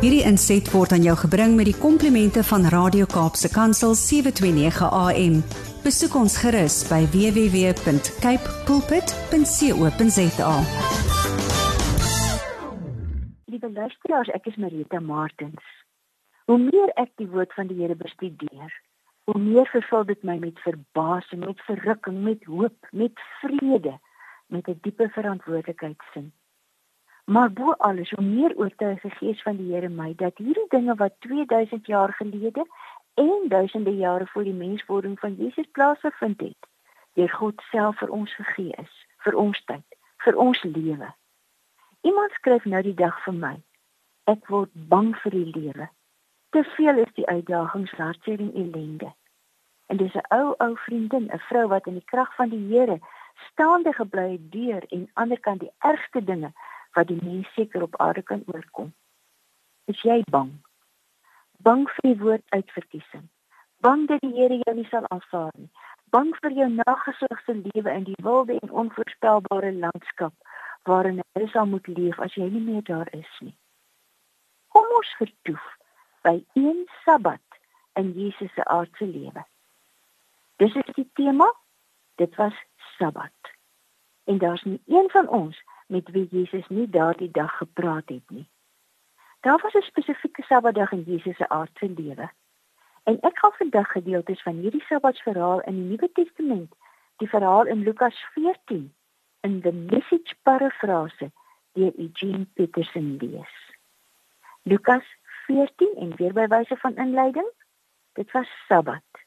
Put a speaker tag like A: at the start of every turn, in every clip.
A: Hierdie inset word aan jou gebring met die komplimente van Radio Kaapse Kansel 729 AM. Besoek ons gerus by www.cape pulpit.co.za.
B: Liewe luisteraars, ek is Marita Martins. Hoe meer ek die woord van die Here bestudeer, hoe meer vervul dit my met verbasing, met verrukking, met hoop, met vrede, met 'n diepe verantwoordelikheidsin. Maar bo alles, hoe meer oortuig die Gees van die Here my dat hierdie dinge wat 2000 jaar gelede en duisende jare voor die menswording van Jesus plaasgevind het, deur God self vir ons gegee is, vir ons tyd, vir ons lewe. Iemand skryf nou die dag vir my. Ek word bang vir die lewe. Te veel is die uitdagings, hartseer en ellende. En dis 'n ou ou vriendin, 'n vrou wat in die krag van die Here staande gebly het deur en ander kant die ergste dinge wat die mens seker op aarde kan oorkom. Is jy bang? Bang vir die woord uitverkiesing. Bang dat die Here jou nie sal aanvaar nie. Bang vir jou nageslag se lewe in die wilde en onvoorspelbare landskap waarin jy sal moet leef as jy nie meer daar is nie. Kom ons vertoef by een Sabbat in Jesus se aardse lewe. Dis is die tema. Dit was Sabbat. En daar's nie een van ons met wie Jesus nie daardie dag gepraat het nie. Daar was 'n spesifieke Sabbatdag in Jesus se aardse lewe. En ek gaan vandag gedeeltes van hierdie Sabbatsverhaal in die Nuwe Testament, die verhaal in Lukas 14 in the Message parafrase deur Eugene Peterson lees. Lukas 14 en weer by wyse van inleiding, dit was Sabbat.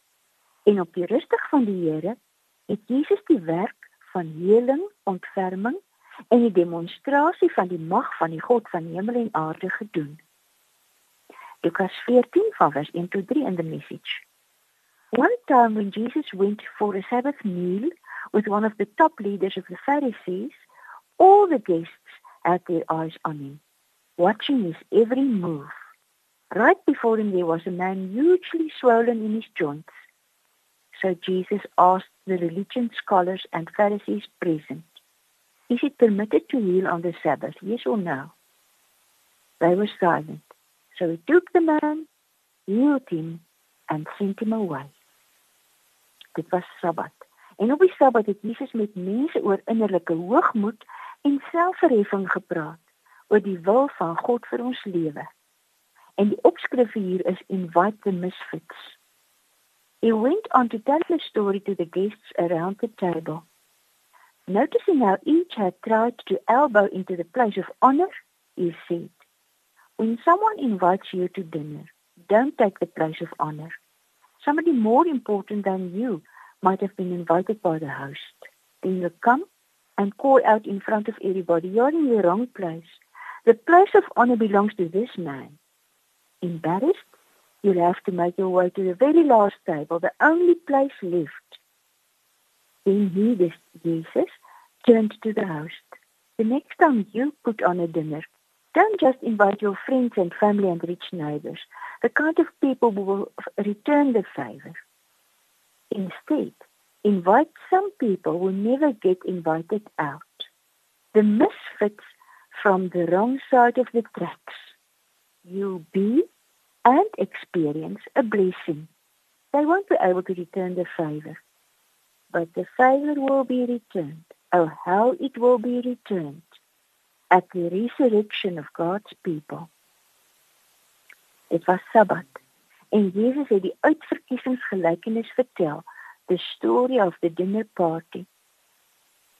B: En op die rustig van die Here het Jesus die werk van heling, ontferming en die demonstrasie van die mag van die God van hemel en aarde gedoen. Lukas 14 van vers 1 tot 3 in the message. One time when Jesus went for a Sabbath meal with one of the top leaders of the Pharisees, all the guests had their eyes on him, watching his every move. Right before him there was a man hugely swollen in his joints. So Jesus asked the religion scholars and Pharisees present, Is it permitted to heal on the Sabbath? Yes or no? They were silent. So he took the man, healed him, and sent him away. Dit was Sabbat. En op die Sabbat het Jesus met mense oor innerlike hoogmoed en selfverheffing gepraat, oor die wil van God vir ons lewe. En die opskrif hier is invite the misfits. He went on to tell the story to the guests around the table. Noticing how each had tried to elbow into the place of honor, he said, When someone invites you to dinner, don't take the place of honor. Somebody more important than you might have been invited by the host. Then you come and call out in front of everybody, You're in the wrong place. The place of honor belongs to this man. Embarrassed, you'll have to make your way to the very last table, the only place left. Then he, this Jesus, turned to the host. The next time you put on a dinner, don't just invite your friends and family and rich neighbors, the kind of people who will return the favor. Instead, invite some people who never get invited out. The misfits from the wrong side of the tracks. You'll be and experience a blessing. They won't be able to return the favor, but the favor will be returned. Oh, how it will be returned at the resurrection of God's people. Dit was Sabbat en Jesus het die uitverkiesingsgelykenis vertel, the story of the dinner party.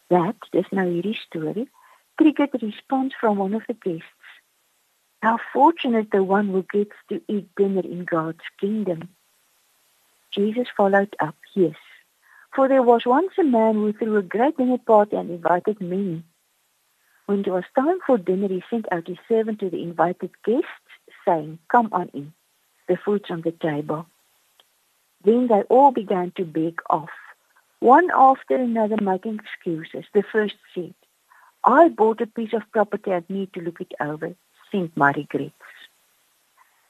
B: That, dis nou hierdie storie, triggered a response from one of the guests. How fortunate the one who gets to eat dinner in God's kingdom. Jesus followed up, yes. For there was once a man who threw a great dinner party and invited many. When it was time for dinner, he sent out his servant to the invited guests, saying, Come on in, the food's on the table. Then they all began to beg off, one after another making excuses. The first said, I bought a piece of property and need to look it over. Send my regrets.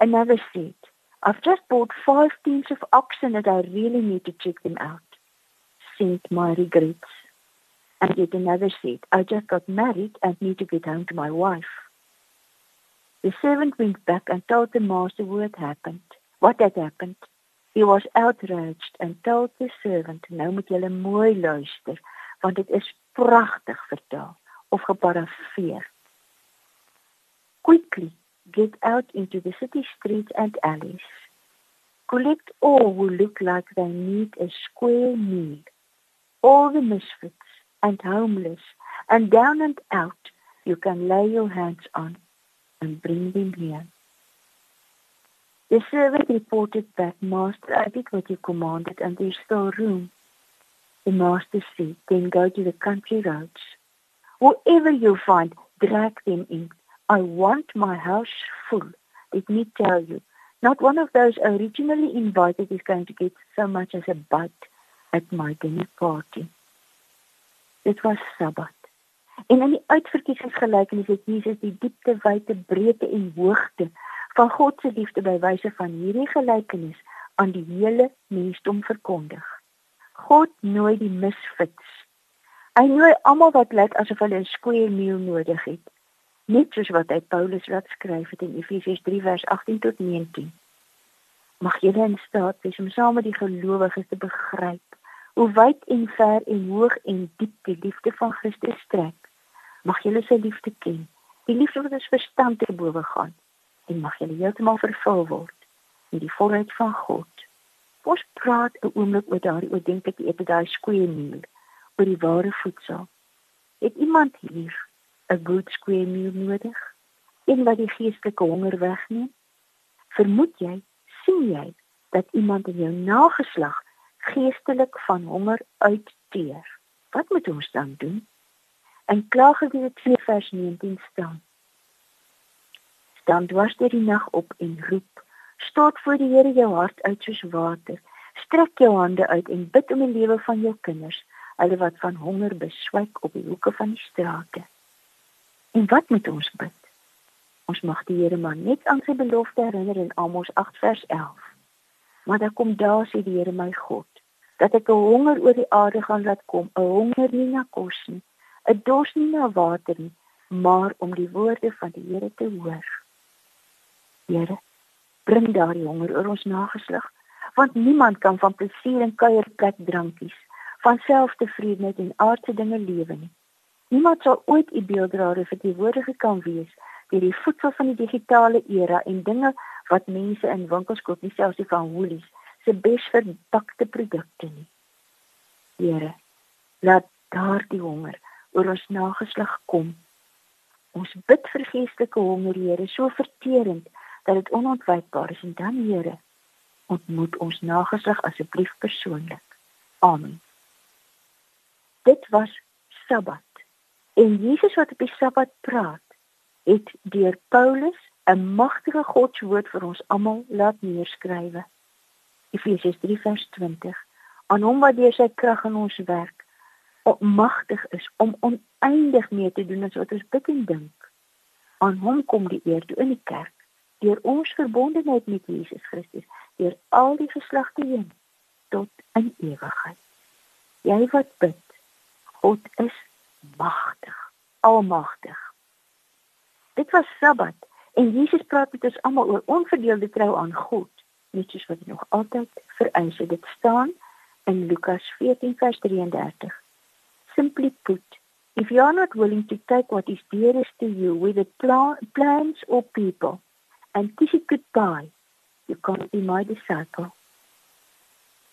B: Another said, I've just bought five teams of oxen and I really need to check them out. Send my regrets. And yet another said, I just got married and need to get home to my wife. The servant went back and told the master what had happened. What had happened? He was outraged and told the servant, "Nou moet julle mooi luister, want dit is pragtig vertaal of geparafraseer. Quickly get out into the city streets and alleys. Collect all who look like they need a square meal. All the misfits and homeless and down and out you can lay your hands on and bring them here. The servant reported back, Master, I did what you commanded and there's still room. The master said, then go to the country roads. Whoever you find, drag them in. I want my house full. Let me tell you, not one of those originally invited is going to get so much as a bite at my dinner party. Dit was Sabbat. En in die uitverkiesingsgelykenis het Jesus die diepte, wyte, breedte en hoogte van God se liefde by wyse van hierdie gelykenis aan die hele mensdom verkondig. God nooi die misfits. Hy nooi almal wat lyk asof hulle 'n square meal nodig het. Net soos wat hy Paulus laat skryf het in Efesiërs 3 vers 18 tot 19. Mag jy in staat wees om saam met die gelowiges te begryp hoe wyd en ver en hoog en diep die liefde van Christus strek. Mag jy sy liefde ken. Die liefde wat ons verstand te bowe gaan en mag jy heeltemal vervul word in die volheid van God. Ons praat 'n oomblik oor daardie oordentlike eet daai square meal oor die ware voedsel. Het iemand hier 'n good square meal nodig? Een wat die geestelike honger wegneem? Vermoed jy, sien jy dat iemand in jou nageslag geestelik van honger uitteer? Wat moet ons dan doen? En Klaagliedere 2 vers 19 staan: dan dwars deur die nag op en roep. Stort voor die Here jou hart uit soos water. Strek jou hande uit en bid om die lewe van jou kinders, hulle wat van honger beswyk op die hoeke van die strate. En wat moet ons bid? Ons mag die Here maar net aan sy belofte herinner in Amos 8 vers 11. Maar dan kom daar sê die Here my God, dat ek 'n honger oor die aarde gaan laat kom, 'n honger nie na kos nie, 'n dors nie na water nie, maar om die woorde van die Here te hoor. Here, bring daardie honger oor ons nageslag, want niemand kan van plesier en kuierplek drankies, van selftevredenheid en aardse dinge lewe nie. Niemand sal ooit u beelddraer vir die woorde kan wees deur die voedsel van die digitale era en dinge wat mense in winkels koop, nie selfs die van Woolies se bes verpakte produkte nie. Here, laat daardie honger oor ons nageslag kom. Ons bid vir geestelike honger, Here, so verterend dat dit onontwykbaar is en dan Here ontmoet ons nagesig asseblief persoonlik. Amen. Dit was Sabbat. En Jesus wat op die Sabbat praat, het deur Paulus 'n magtige Godswoord vir ons almal laat neerskrywe. Efesiërs 3 vers 20. Aan hom wat deur sy krag in ons werk, magtig is om oneindig meer te doen as wat ons bid en dink. Aan hom kom die eer toe in die kerk deur ons verbondenheid met Jesus Christus deur al die geslagte heen tot in ewigheid. Jy wat bid, God is magtig, almagtig. Dit was Sabbat en Jesus praat met ons almal oor onverdeelde trou aan God, net soos wat hy nog altyd vereis het. Dit staan in Lukas 14 vers 33. Simply put, if you are not willing to take what is dearest to you the pl plans or people, and kiss it goodbye. You can't be my disciple.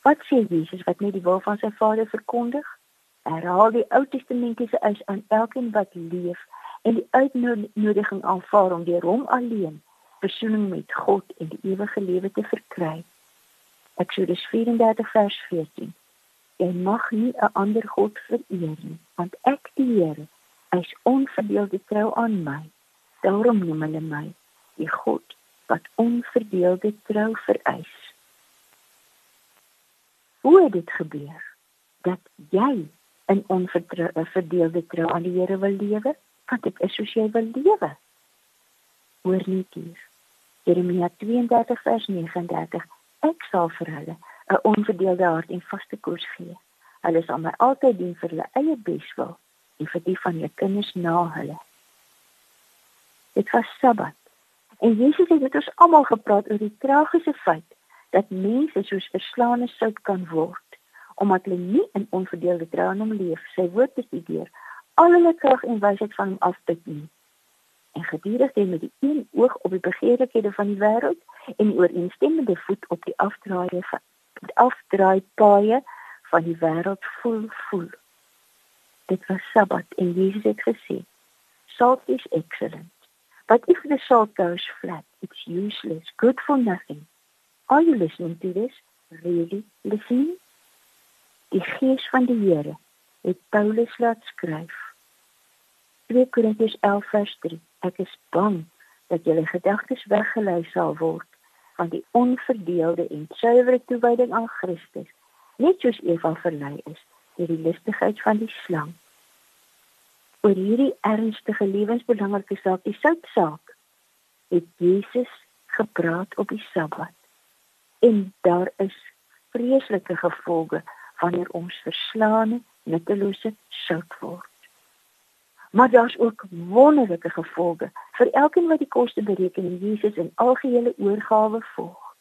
B: Wat sê Jesus wat net die wil van sy Vader verkondig? Herhaal die Ou Testamentiese eis aan elkeen wat leef en die uitnodiging aanvaar om deur hom alleen versoening met God en die ewige lewe te verkry. Eksodus 34 vers 14. Jy mag nie 'n ander god vereer nie, want ek die Here is onverdeelde trou aan my. Daarom noem hulle my die God wat onverdeelde trou vereis. Hoe het dit gebeur dat jy in onverdeelde trou aan die Here wil lewe? Want dit is soos jy wil lewe. Hoor net hier. Jeremia 32 vers 39. Ek sal vir hulle 'n onverdeelde hart en vaste koers gee. Hulle sal my altyd dien vir hulle eie beswil en vir die van hulle kinders na hulle. Dit was Sabbat En Jesus het met ons almal gepraat oor die tragiese feit dat mense soos verslaane sout kan word omdat hulle nie in onverdeelde trou aan hom leef, sy woord bestudeer, al hulle krag en wysheid van hom afput nie. En gedurig dit met die een oog op die begeerlikhede van die wêreld en die ooreenstemmende voet op die afdraaie van die afdraai paaie van die wêreld voel voel. Dit was Sabbat en Jesus het gesê, "Salt is excellent, but if the salt goes flat, it's useless, good for nothing." Are you listening to this? Really listening? Die gees van die Here het Paulus laat skryf. 2 Korintiërs 11 vers 3. Ek is bang dat julle gedagtes weggelei sal word van die onverdeelde en suiwere toewyding aan Christus, net soos Eva verlei is deur die listigheid van die slang. Oor hierdie ernstige lewensbelangrike saak, die soutsaak, het Jesus gepraat op die Sabbat. En daar is vreeslike gevolge wanneer ons verslaane, nuttelose sout word. Maar daar's ook wonderlike gevolge vir elkeen wat die koste bereken en Jesus in algehele oorgawe volg.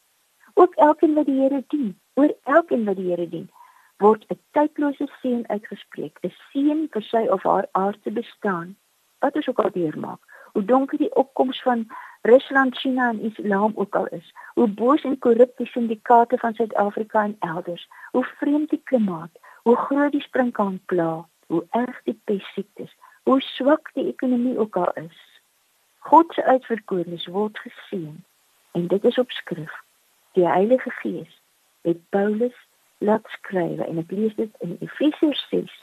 B: Ook elkeen wat die Here dien, oor elkeen wat die Here dien, word 'n tydlose seën uitgespreek, 'n seën vir sy of haar aardse bestaan. Wat is ook al deurmaak. Hoe donker die opkoms van Rusland, China en Islam ook al is, hoe boos en korrup die syndikaate van Suid-Afrika en elders, hoe vreemd die klimaat, hoe groot die sprinkaan hoe erg die pessiektes, hoe swak die ekonomie ook al is. God se uitverkorenes word geseën en dit is op skrif. Die Heilige Gees het Paulus laat skryf en ek lees dit in Efesiërs 6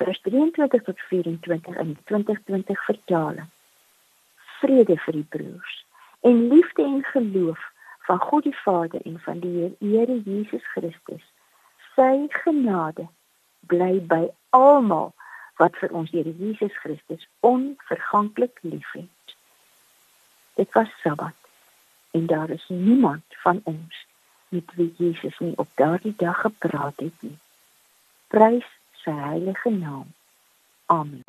B: vers 23 tot 24 in 2020 vertaling. Vrede vir die broers en liefde en geloof van God die Vader en van die Here Jesus Christus. Sy genade bly by almal wat vir ons Here Jesus Christus onverganklik liefhet. Dit was Sabbat en daar is niemand van ons met wie Jesus nie op daardie dag gepraat het nie. Prys sy heilige naam. Amen.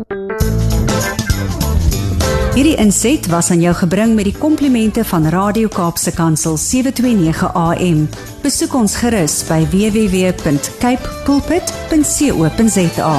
A: Hierdie inset was aan jou gebring met die komplimente van Radio Kaapse Kansel 729 AM. Besoek ons gerus by www.cape pulpit.co.za.